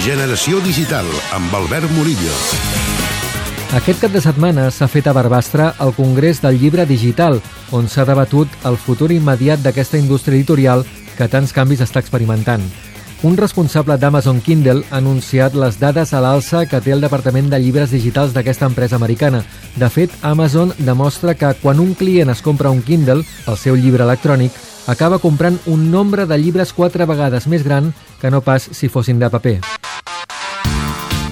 Generació Digital, amb Albert Murillo. Aquest cap de setmana s'ha fet a Barbastre el Congrés del Llibre Digital, on s'ha debatut el futur immediat d'aquesta indústria editorial que tants canvis està experimentant. Un responsable d'Amazon Kindle ha anunciat les dades a l'alça que té el Departament de Llibres Digitals d'aquesta empresa americana. De fet, Amazon demostra que quan un client es compra un Kindle, el seu llibre electrònic, acaba comprant un nombre de llibres quatre vegades més gran que no pas si fossin de paper.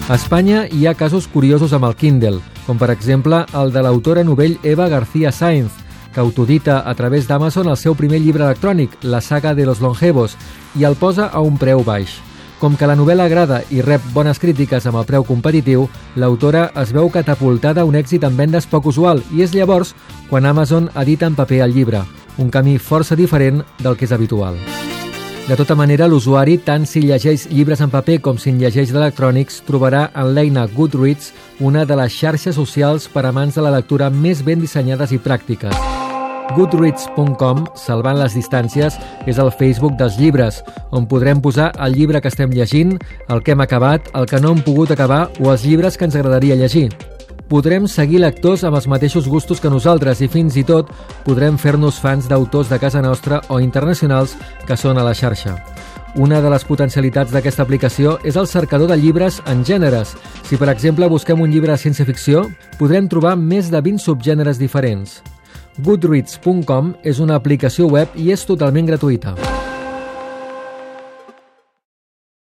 A Espanya hi ha casos curiosos amb el Kindle, com per exemple el de l'autora novell Eva García Sainz, que autodita a través d'Amazon el seu primer llibre electrònic, La saga de los longevos, i el posa a un preu baix. Com que la novel·la agrada i rep bones crítiques amb el preu competitiu, l'autora es veu catapultada a un èxit en vendes poc usual i és llavors quan Amazon edita en paper el llibre, un camí força diferent del que és habitual. De tota manera, l'usuari, tant si llegeix llibres en paper com si en llegeix d'electrònics, trobarà en l'eina Goodreads una de les xarxes socials per a mans de la lectura més ben dissenyades i pràctiques. Goodreads.com, salvant les distàncies, és el Facebook dels llibres, on podrem posar el llibre que estem llegint, el que hem acabat, el que no hem pogut acabar o els llibres que ens agradaria llegir podrem seguir lectors amb els mateixos gustos que nosaltres i fins i tot podrem fer-nos fans d'autors de casa nostra o internacionals que són a la xarxa. Una de les potencialitats d'aquesta aplicació és el cercador de llibres en gèneres. Si, per exemple, busquem un llibre de ciència-ficció, podrem trobar més de 20 subgèneres diferents. Goodreads.com és una aplicació web i és totalment gratuïta.